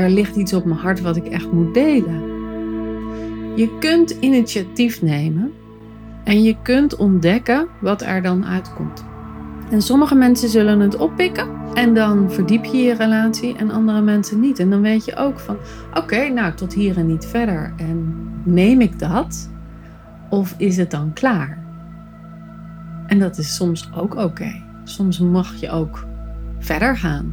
daar ligt iets op mijn hart wat ik echt moet delen. Je kunt initiatief nemen en je kunt ontdekken wat er dan uitkomt. En sommige mensen zullen het oppikken en dan verdiep je je relatie en andere mensen niet. En dan weet je ook van, oké, nou tot hier en niet verder. En neem ik dat of is het dan klaar? En dat is soms ook oké. Soms mag je ook verder gaan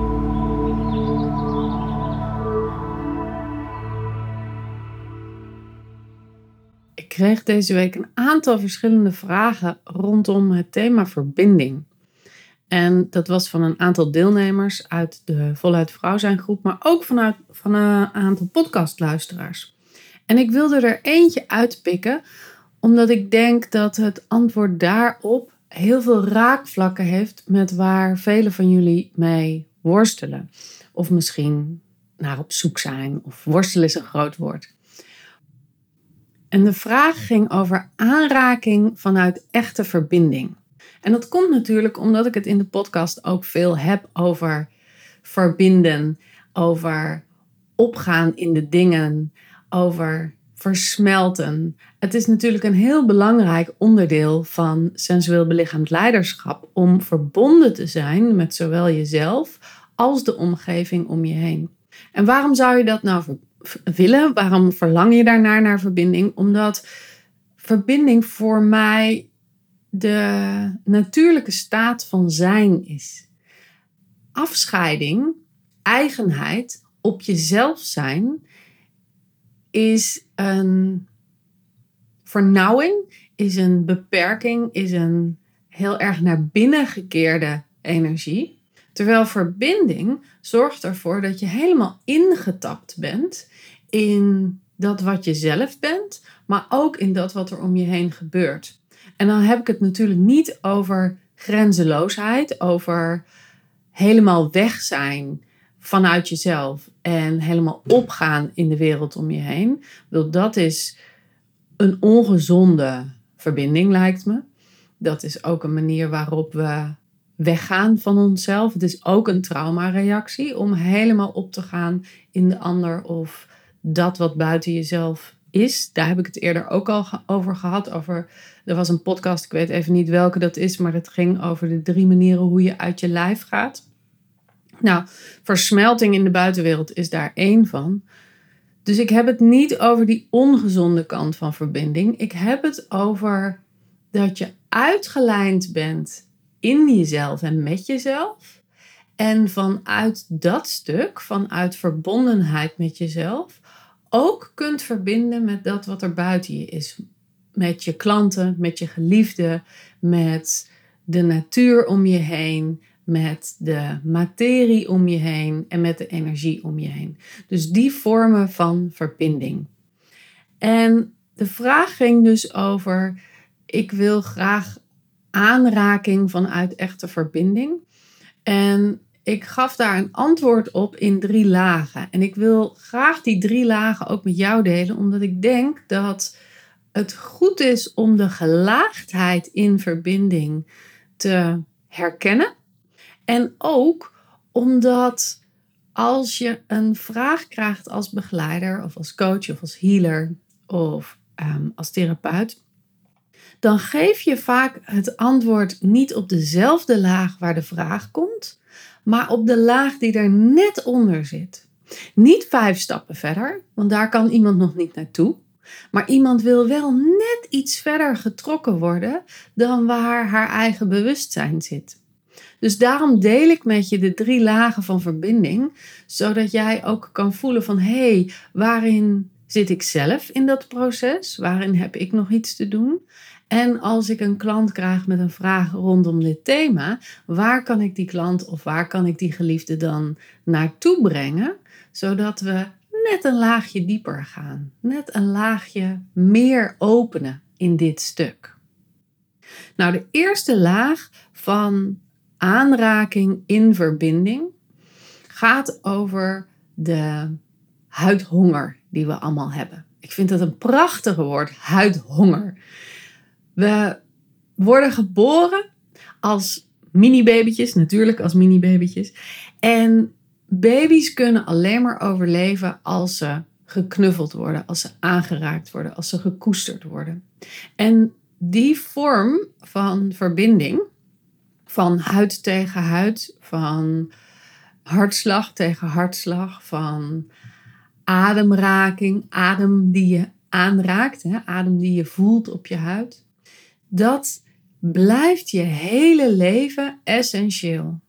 Kreeg deze week een aantal verschillende vragen rondom het thema verbinding. En dat was van een aantal deelnemers uit de Voluit Vrouw zijn groep, maar ook vanuit van een aantal podcastluisteraars. En ik wilde er eentje uitpikken, omdat ik denk dat het antwoord daarop heel veel raakvlakken heeft met waar velen van jullie mee worstelen. Of misschien naar op zoek zijn, of worstelen is een groot woord. En de vraag ging over aanraking vanuit echte verbinding. En dat komt natuurlijk omdat ik het in de podcast ook veel heb over verbinden, over opgaan in de dingen, over versmelten. Het is natuurlijk een heel belangrijk onderdeel van sensueel belichaamd leiderschap om verbonden te zijn met zowel jezelf als de omgeving om je heen. En waarom zou je dat nou willen? Waarom verlang je daarnaar naar verbinding? Omdat verbinding voor mij de natuurlijke staat van zijn is. Afscheiding, eigenheid, op jezelf zijn, is een vernauwing, is een beperking, is een heel erg naar binnen gekeerde energie. Terwijl verbinding zorgt ervoor dat je helemaal ingetapt bent in dat wat je zelf bent, maar ook in dat wat er om je heen gebeurt. En dan heb ik het natuurlijk niet over grenzeloosheid, over helemaal weg zijn vanuit jezelf en helemaal opgaan in de wereld om je heen. Dat is een ongezonde verbinding, lijkt me. Dat is ook een manier waarop we weggaan van onszelf. Het is ook een traumareactie om helemaal op te gaan in de ander of dat wat buiten jezelf is. Daar heb ik het eerder ook al over gehad. Over, er was een podcast, ik weet even niet welke dat is, maar dat ging over de drie manieren hoe je uit je lijf gaat. Nou, versmelting in de buitenwereld is daar één van. Dus ik heb het niet over die ongezonde kant van verbinding. Ik heb het over dat je uitgelijnd bent in jezelf en met jezelf. En vanuit dat stuk, vanuit verbondenheid met jezelf, ook kunt verbinden met dat wat er buiten je is. Met je klanten, met je geliefde, met de natuur om je heen, met de materie om je heen en met de energie om je heen. Dus die vormen van verbinding. En de vraag ging dus over: ik wil graag aanraking vanuit echte verbinding. En ik gaf daar een antwoord op in drie lagen. En ik wil graag die drie lagen ook met jou delen, omdat ik denk dat het goed is om de gelaagdheid in verbinding te herkennen. En ook omdat als je een vraag krijgt als begeleider of als coach of als healer of ehm, als therapeut, dan geef je vaak het antwoord niet op dezelfde laag waar de vraag komt, maar op de laag die er net onder zit. Niet vijf stappen verder, want daar kan iemand nog niet naartoe. Maar iemand wil wel net iets verder getrokken worden dan waar haar eigen bewustzijn zit. Dus daarom deel ik met je de drie lagen van verbinding, zodat jij ook kan voelen van hé, hey, waarin zit ik zelf in dat proces? Waarin heb ik nog iets te doen? En als ik een klant krijg met een vraag rondom dit thema, waar kan ik die klant of waar kan ik die geliefde dan naartoe brengen, zodat we net een laagje dieper gaan. Net een laagje meer openen in dit stuk. Nou, de eerste laag van aanraking in verbinding gaat over de huidhonger die we allemaal hebben. Ik vind dat een prachtige woord, huidhonger. We worden geboren als mini-babytjes, natuurlijk als mini-babytjes. En baby's kunnen alleen maar overleven als ze geknuffeld worden, als ze aangeraakt worden, als ze gekoesterd worden. En die vorm van verbinding, van huid tegen huid, van hartslag tegen hartslag, van ademraking, adem die je aanraakt, hè, adem die je voelt op je huid, dat blijft je hele leven essentieel.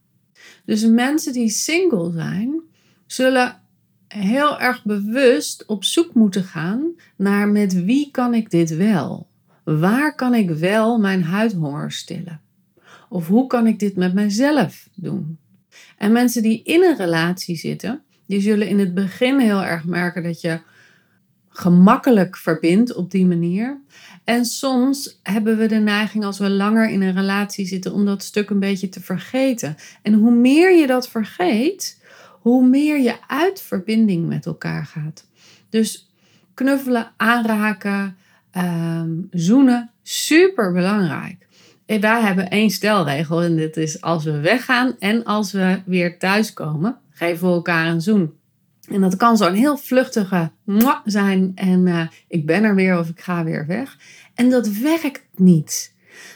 Dus mensen die single zijn, zullen heel erg bewust op zoek moeten gaan naar met wie kan ik dit wel? Waar kan ik wel mijn huidhonger stillen? Of hoe kan ik dit met mijzelf doen? En mensen die in een relatie zitten, die zullen in het begin heel erg merken dat je gemakkelijk verbindt op die manier. En soms hebben we de neiging als we langer in een relatie zitten om dat stuk een beetje te vergeten. En hoe meer je dat vergeet, hoe meer je uit verbinding met elkaar gaat. Dus knuffelen, aanraken, um, zoenen, super belangrijk. En wij hebben één stelregel en dit is als we weggaan en als we weer thuiskomen, geven we elkaar een zoen. En dat kan zo'n heel vluchtige zijn en uh, ik ben er weer of ik ga weer weg. En dat werkt niet.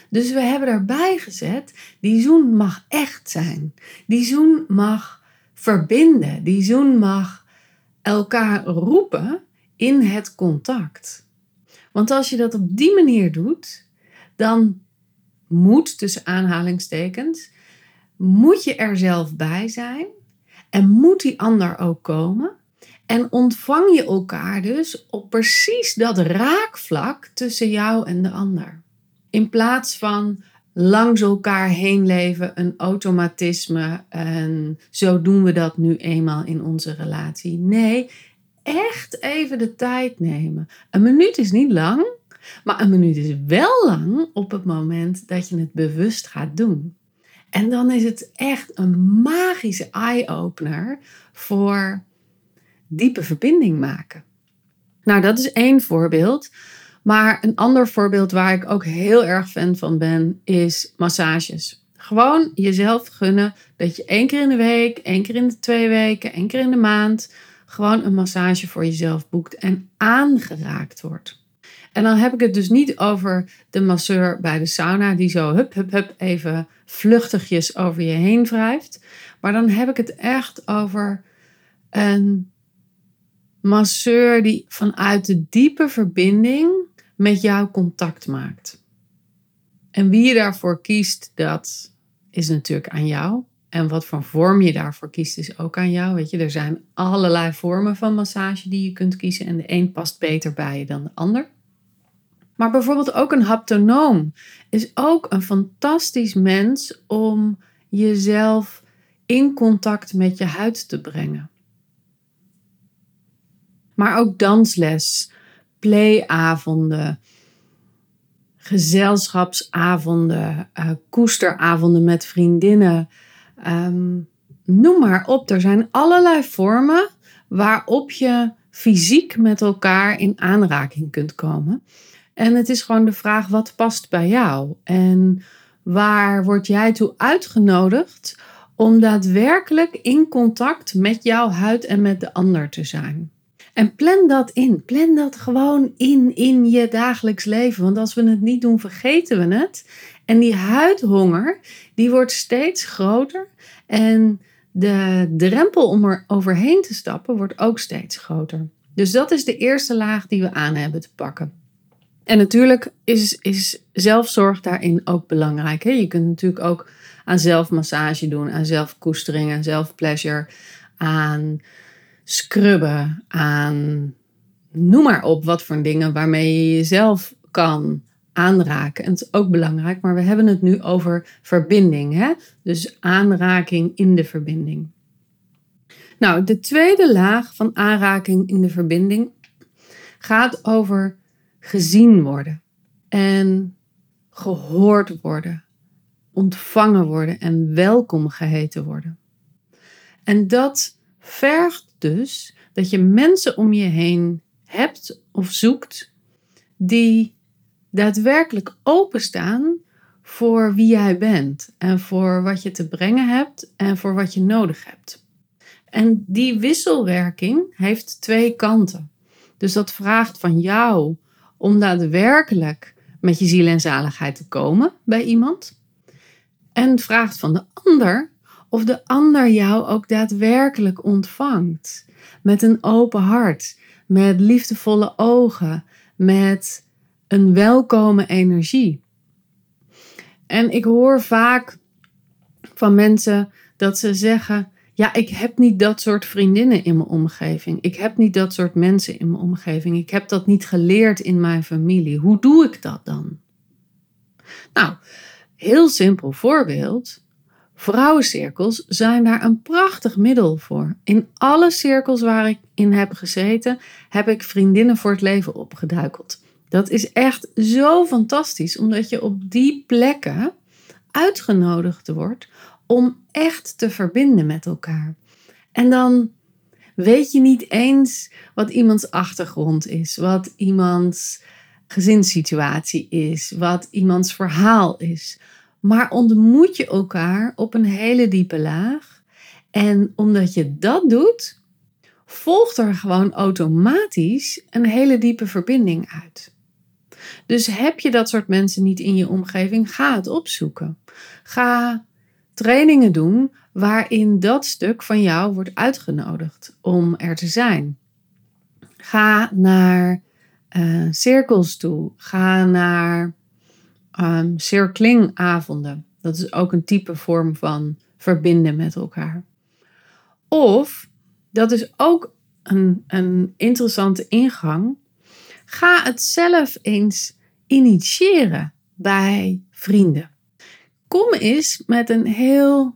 Dus we hebben erbij gezet, die zoen mag echt zijn. Die zoen mag verbinden. Die zoen mag elkaar roepen in het contact. Want als je dat op die manier doet, dan moet, tussen aanhalingstekens, moet je er zelf bij zijn en moet die ander ook komen. En ontvang je elkaar dus op precies dat raakvlak tussen jou en de ander. In plaats van langs elkaar heen leven, een automatisme en zo doen we dat nu eenmaal in onze relatie. Nee, echt even de tijd nemen. Een minuut is niet lang, maar een minuut is wel lang op het moment dat je het bewust gaat doen. En dan is het echt een magische eye-opener voor diepe verbinding maken. Nou, dat is één voorbeeld. Maar een ander voorbeeld waar ik ook heel erg fan van ben, is massages. Gewoon jezelf gunnen dat je één keer in de week, één keer in de twee weken, één keer in de maand gewoon een massage voor jezelf boekt en aangeraakt wordt. En dan heb ik het dus niet over de masseur bij de sauna die zo hup, hup, hup even vluchtigjes over je heen wrijft. Maar dan heb ik het echt over een masseur die vanuit de diepe verbinding met jou contact maakt. En wie je daarvoor kiest, dat is natuurlijk aan jou. En wat voor vorm je daarvoor kiest, is ook aan jou. Weet je, er zijn allerlei vormen van massage die je kunt kiezen. En de een past beter bij je dan de ander. Maar bijvoorbeeld ook een haptonoom is ook een fantastisch mens om jezelf in contact met je huid te brengen. Maar ook dansles, playavonden, gezelschapsavonden, uh, koesteravonden met vriendinnen. Ehm, noem maar op. Er zijn allerlei vormen waarop je fysiek met elkaar in aanraking kunt komen. En het is gewoon de vraag: wat past bij jou? En waar word jij toe uitgenodigd om daadwerkelijk in contact met jouw huid en met de ander te zijn? En plan dat in. Plan dat gewoon in in je dagelijks leven. Want als we het niet doen, vergeten we het. En die huidhonger, die wordt steeds groter. En de drempel om er overheen te stappen, wordt ook steeds groter. Dus dat is de eerste laag die we aan hebben te pakken. En natuurlijk is, is zelfzorg daarin ook belangrijk. Hè? Je kunt natuurlijk ook aan zelfmassage doen, aan zelfkoestering, aan zelfpleasure, aan scrubben, aan noem maar op wat voor dingen waarmee je jezelf kan aanraken. En het is ook belangrijk, maar we hebben het nu over verbinding. Hè? Dus aanraking in de verbinding. Nou, de tweede laag van aanraking in de verbinding gaat over gezien worden en gehoord worden, ontvangen worden en welkom geheten worden. En dat vergt dus dat je mensen om je heen hebt of zoekt die daadwerkelijk openstaan voor wie jij bent en voor wat je te brengen hebt en voor wat je nodig hebt. En die wisselwerking heeft twee kanten. Dus dat vraagt van jou om daadwerkelijk met je ziel en zaligheid te komen bij iemand. En vraagt van de ander of de ander jou ook daadwerkelijk ontvangt. Met een open hart, met liefdevolle ogen, met een welkome energie. En ik hoor vaak van mensen dat ze zeggen: Ja, ik heb niet dat soort vriendinnen in mijn omgeving. Ik heb niet dat soort mensen in mijn omgeving. Ik heb dat niet geleerd in mijn familie. Hoe doe ik dat dan? Nou, heel simpel voorbeeld. Vrouwencirkels zijn daar een prachtig middel voor. In alle cirkels waar ik in heb gezeten, heb ik vriendinnen voor het leven opgeduikeld. Dat is echt zo fantastisch, omdat je op die plekken uitgenodigd wordt om echt te verbinden met elkaar. En dan weet je niet eens wat iemands achtergrond is, wat iemands gezinssituatie is, wat iemands verhaal is. Maar ontmoet je elkaar op een hele diepe laag. En omdat je dat doet, volgt er gewoon automatisch een hele diepe verbinding uit. Dus heb je dat soort mensen niet in je omgeving, ga het opzoeken. Ga trainingen doen waarin dat stuk van jou wordt uitgenodigd om er te zijn. Ga naar uh, cirkels toe. Ga naar um, circlingavonden. Dat is ook een type vorm van verbinden met elkaar. Of, dat is ook een, een interessante ingang. Ga het zelf eens initiëren bij vrienden. Kom eens met een heel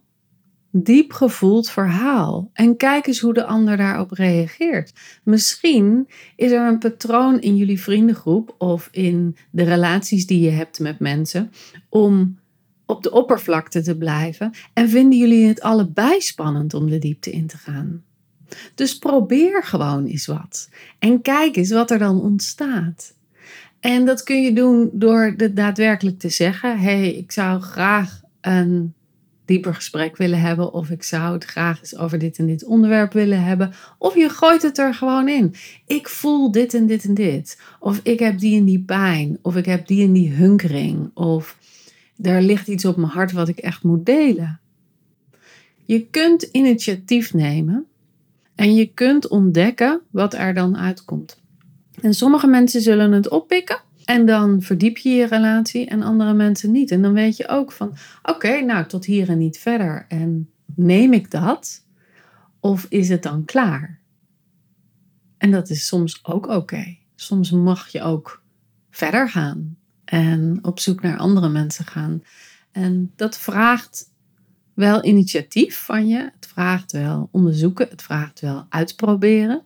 diep gevoeld verhaal en kijk eens hoe de ander daarop reageert. Misschien is er een patroon in jullie vriendengroep of in de relaties die je hebt met mensen om op de oppervlakte te blijven en vinden jullie het allebei spannend om de diepte in te gaan. Dus probeer gewoon eens wat en kijk eens wat er dan ontstaat. En dat kun je doen door het daadwerkelijk te zeggen: hey, ik zou graag een dieper gesprek willen hebben. Of ik zou het graag eens over dit en dit onderwerp willen hebben. Of je gooit het er gewoon in. Ik voel dit en dit en dit. Of ik heb die en die pijn. Of ik heb die en die hunkering. Of er ligt iets op mijn hart wat ik echt moet delen. Je kunt initiatief nemen. En je kunt ontdekken wat er dan uitkomt. En sommige mensen zullen het oppikken. En dan verdiep je je relatie en andere mensen niet. En dan weet je ook van, oké, nou tot hier en niet verder. En neem ik dat? Of is het dan klaar? En dat is soms ook oké. Soms mag je ook verder gaan en op zoek naar andere mensen gaan. En dat vraagt wel initiatief van je. Het vraagt wel onderzoeken. Het vraagt wel uitproberen.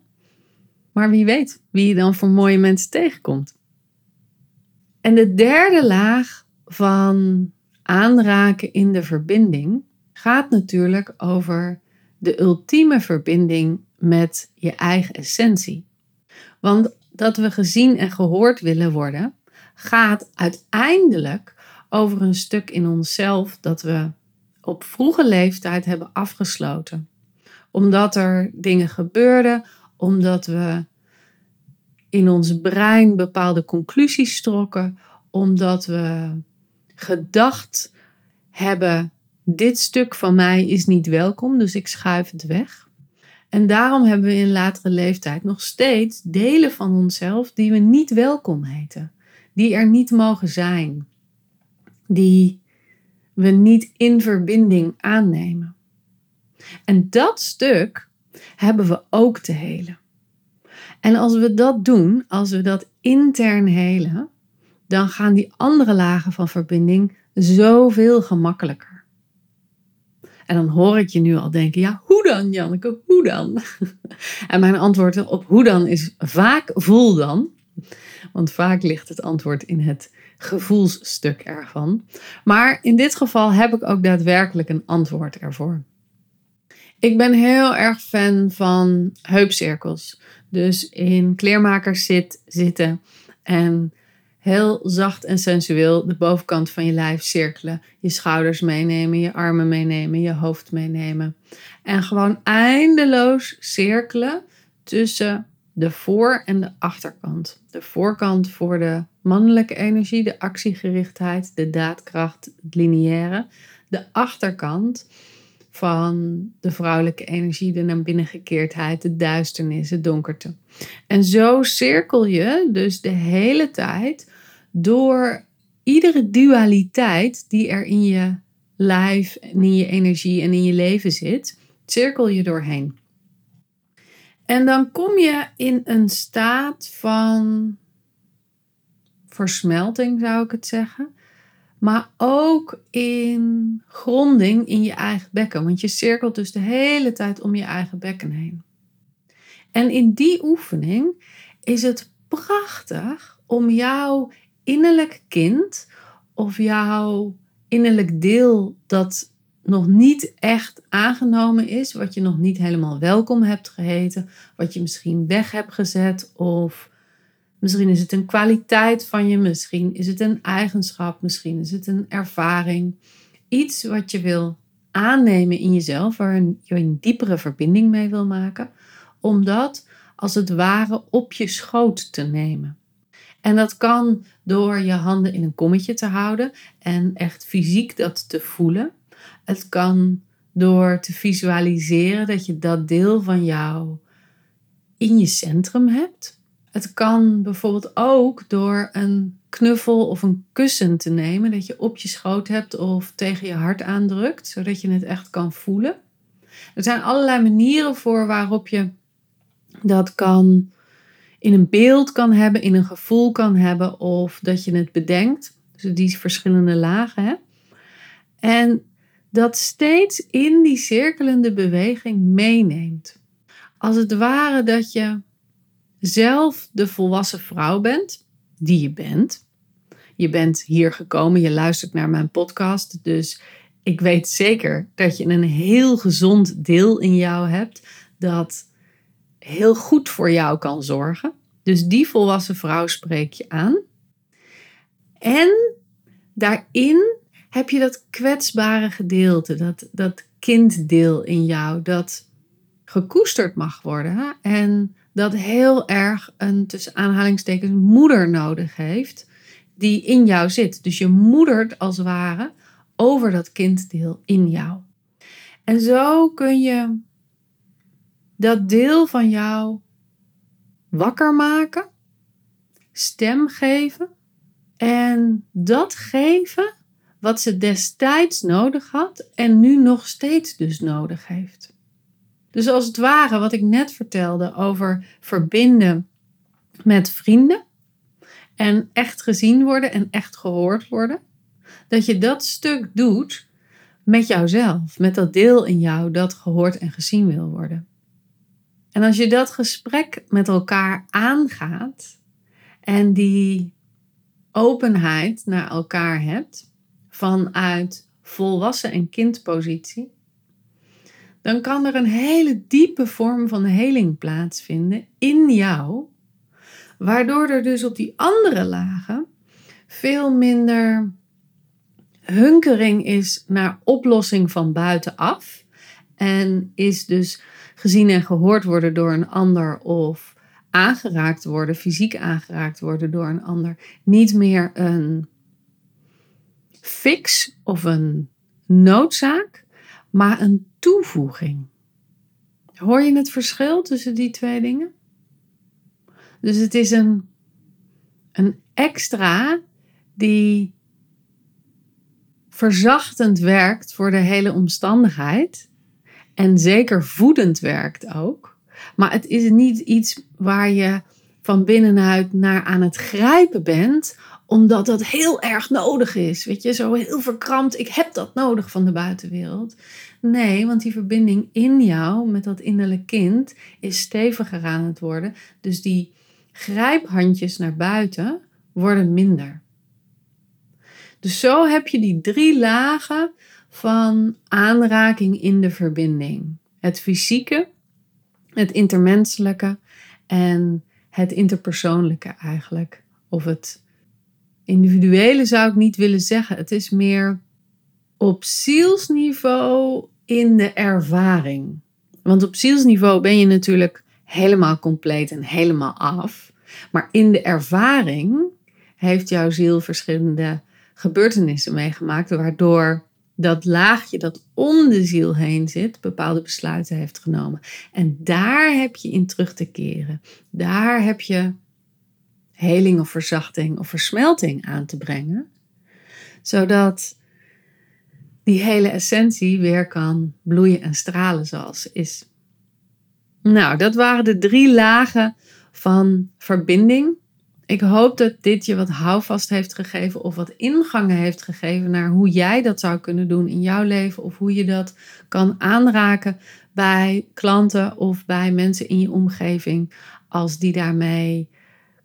Maar wie weet wie je dan voor mooie mensen tegenkomt. En de derde laag van aanraken in de verbinding gaat natuurlijk over de ultieme verbinding met je eigen essentie. Want dat we gezien en gehoord willen worden, gaat uiteindelijk over een stuk in onszelf dat we op vroege leeftijd hebben afgesloten. Omdat er dingen gebeurden, omdat we in ons brein bepaalde conclusies trokken, omdat we gedacht hebben: dit stuk van mij is niet welkom, dus ik schuif het weg. En daarom hebben we in latere leeftijd nog steeds delen van onszelf die we niet welkom heten, die er niet mogen zijn, die we niet in verbinding aannemen. En dat stuk hebben we ook te helen. En als we dat doen, als we dat intern helen, dan gaan die andere lagen van verbinding zoveel gemakkelijker. En dan hoor ik je nu al denken, ja, hoe dan, Janneke, hoe dan? En mijn antwoord op hoe dan is vaak voel dan. Want vaak ligt het antwoord in het gevoelsstuk ervan. Maar in dit geval heb ik ook daadwerkelijk een antwoord ervoor. Ik ben heel erg fan van heupcirkels. Dus in kleermakers zit, zitten en heel zacht en sensueel de bovenkant van je lijf cirkelen. Je schouders meenemen, je armen meenemen, je hoofd meenemen. En gewoon eindeloos cirkelen tussen de voor- en de achterkant. De voorkant voor de mannelijke energie, de actiegerichtheid, de daadkracht, het lineaire. De achterkant van de vrouwelijke energie, de naar binnen gekeerdheid, de duisternis, de donkerte. En zo cirkel je dus de hele tijd door iedere dualiteit die er in je lijf en in je energie en in je leven zit, cirkel je doorheen. En dan kom je in een staat van versmelting, zou ik het zeggen. Maar ook in gronding in je eigen bekken. Want je cirkelt dus de hele tijd om je eigen bekken heen. En in die oefening is het prachtig om jouw innerlijk kind of jouw innerlijk deel dat nog niet echt aangenomen is, wat je nog niet helemaal welkom hebt geheten, wat je misschien weg hebt gezet of misschien is het een kwaliteit van je, misschien is het een eigenschap, misschien is het een ervaring, iets wat je wil aannemen in jezelf, waar je een diepere verbinding mee wil maken, om dat als het ware op je schoot te nemen. En dat kan door je handen in een kommetje te houden en echt fysiek dat te voelen. Het kan door te visualiseren dat je dat deel van jou in je centrum hebt. Het kan bijvoorbeeld ook door een knuffel of een kussen te nemen dat je op je schoot hebt of tegen je hart aandrukt, zodat je het echt kan voelen. Er zijn allerlei manieren voor waarop je dat kan in een beeld kan hebben, in een gevoel kan hebben of dat je het bedenkt. Dus die verschillende lagen. Hè? En dat steeds in die cirkelende beweging meeneemt. Als het ware dat je zelf de volwassen vrouw bent, die je bent. Je bent hier gekomen, je luistert naar mijn podcast, dus ik weet zeker dat je een heel gezond deel in jou hebt dat heel goed voor jou kan zorgen. Dus die volwassen vrouw spreek je aan. En daarin heb je dat kwetsbare gedeelte, dat, dat kinddeel in jou, dat gekoesterd mag worden. En dat heel erg een tussen aanhalingstekens moeder nodig heeft, die in jou zit. Dus je moedert als het ware over dat kinddeel in jou. En zo kun je dat deel van jou wakker maken, stem geven en dat geven wat ze destijds nodig had en nu nog steeds dus nodig heeft. Dus als het ware wat ik net vertelde over verbinden met vrienden en echt gezien worden en echt gehoord worden, dat je dat stuk doet met jouzelf, met dat deel in jou dat gehoord en gezien wil worden. En als je dat gesprek met elkaar aangaat en die openheid naar elkaar hebt vanuit volwassen en kindpositie, dan kan er een hele diepe vorm van heling plaatsvinden in jou, waardoor er dus op die andere lagen veel minder hunkering is naar oplossing van buitenaf en is dus gezien en gehoord worden door een ander of aangeraakt worden, fysiek aangeraakt worden door een ander, niet meer een fix of een noodzaak, maar een toevoeging. Hoor je het verschil tussen die twee dingen? Dus het is een, een extra die verzachtend werkt voor de hele omstandigheid en zeker voedend werkt ook. Maar het is niet iets waar je van binnenuit naar aan het grijpen bent omdat dat heel erg nodig is. Weet je, zo heel verkrampt. Ik heb dat nodig van de buitenwereld. Nee, want die verbinding in jou met dat innerlijk kind is steviger aan het worden. Dus die grijphandjes naar buiten worden minder. Dus zo heb je die drie lagen van aanraking in de verbinding: het fysieke, het intermenselijke en het interpersoonlijke eigenlijk. Of het individuele zou ik niet willen zeggen. Het is meer op zielsniveau in de ervaring. Want op zielsniveau ben je natuurlijk helemaal compleet en helemaal af. Maar in de ervaring heeft jouw ziel verschillende gebeurtenissen meegemaakt, waardoor dat laagje dat om de ziel heen zit, bepaalde besluiten heeft genomen. En daar heb je in terug te keren. Daar heb je heling of verzachting of versmelting aan te brengen, zodat die hele essentie weer kan bloeien en stralen zoals is. Nou, dat waren de drie lagen van verbinding. Ik hoop dat dit je wat houvast heeft gegeven of wat ingangen heeft gegeven naar hoe jij dat zou kunnen doen in jouw leven of hoe je dat kan aanraken bij klanten of bij mensen in je omgeving als die daarmee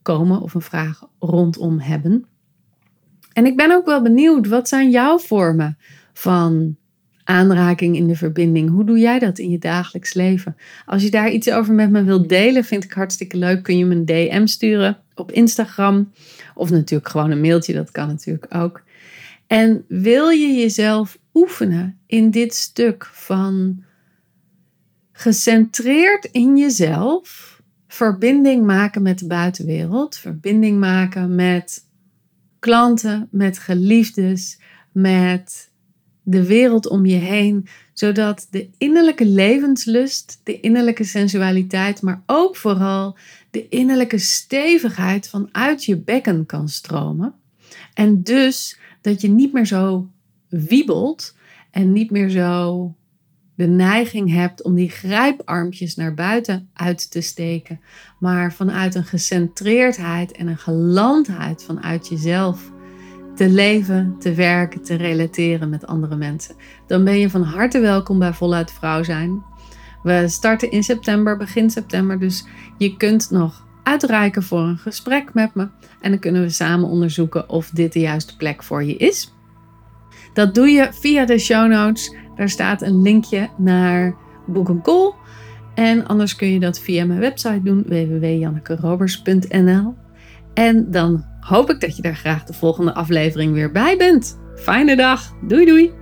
komen of een vraag rondom hebben. En ik ben ook wel benieuwd, wat zijn jouw vormen van aanraking in de verbinding? Hoe doe jij dat in je dagelijks leven? Als je daar iets over met me wilt delen, vind ik hartstikke leuk. Kun je me een DM sturen op Instagram of natuurlijk gewoon een mailtje, dat kan natuurlijk ook. En wil je jezelf oefenen in dit stuk van gecentreerd in jezelf verbinding maken met de buitenwereld, verbinding maken met klanten, met geliefdes, met de wereld om je heen, zodat de innerlijke levenslust, de innerlijke sensualiteit, maar ook vooral de innerlijke stevigheid vanuit je bekken kan stromen. En dus dat je niet meer zo wiebelt en niet meer zo de neiging hebt om die grijparmpjes naar buiten uit te steken, maar vanuit een gecentreerdheid en een gelandheid vanuit jezelf te leven, te werken, te relateren met andere mensen. Dan ben je van harte welkom bij Voluit Vrouw zijn. We starten in september, begin september, dus je kunt nog uitreiken voor een gesprek met me en dan kunnen we samen onderzoeken of dit de juiste plek voor je is. Dat doe je via de show notes. Daar staat een linkje naar Boek een Call. En anders kun je dat via mijn website doen, www.jannekerobers.nl. En dan hoop ik dat je daar graag de volgende aflevering weer bij bent. Fijne dag. Doei doei.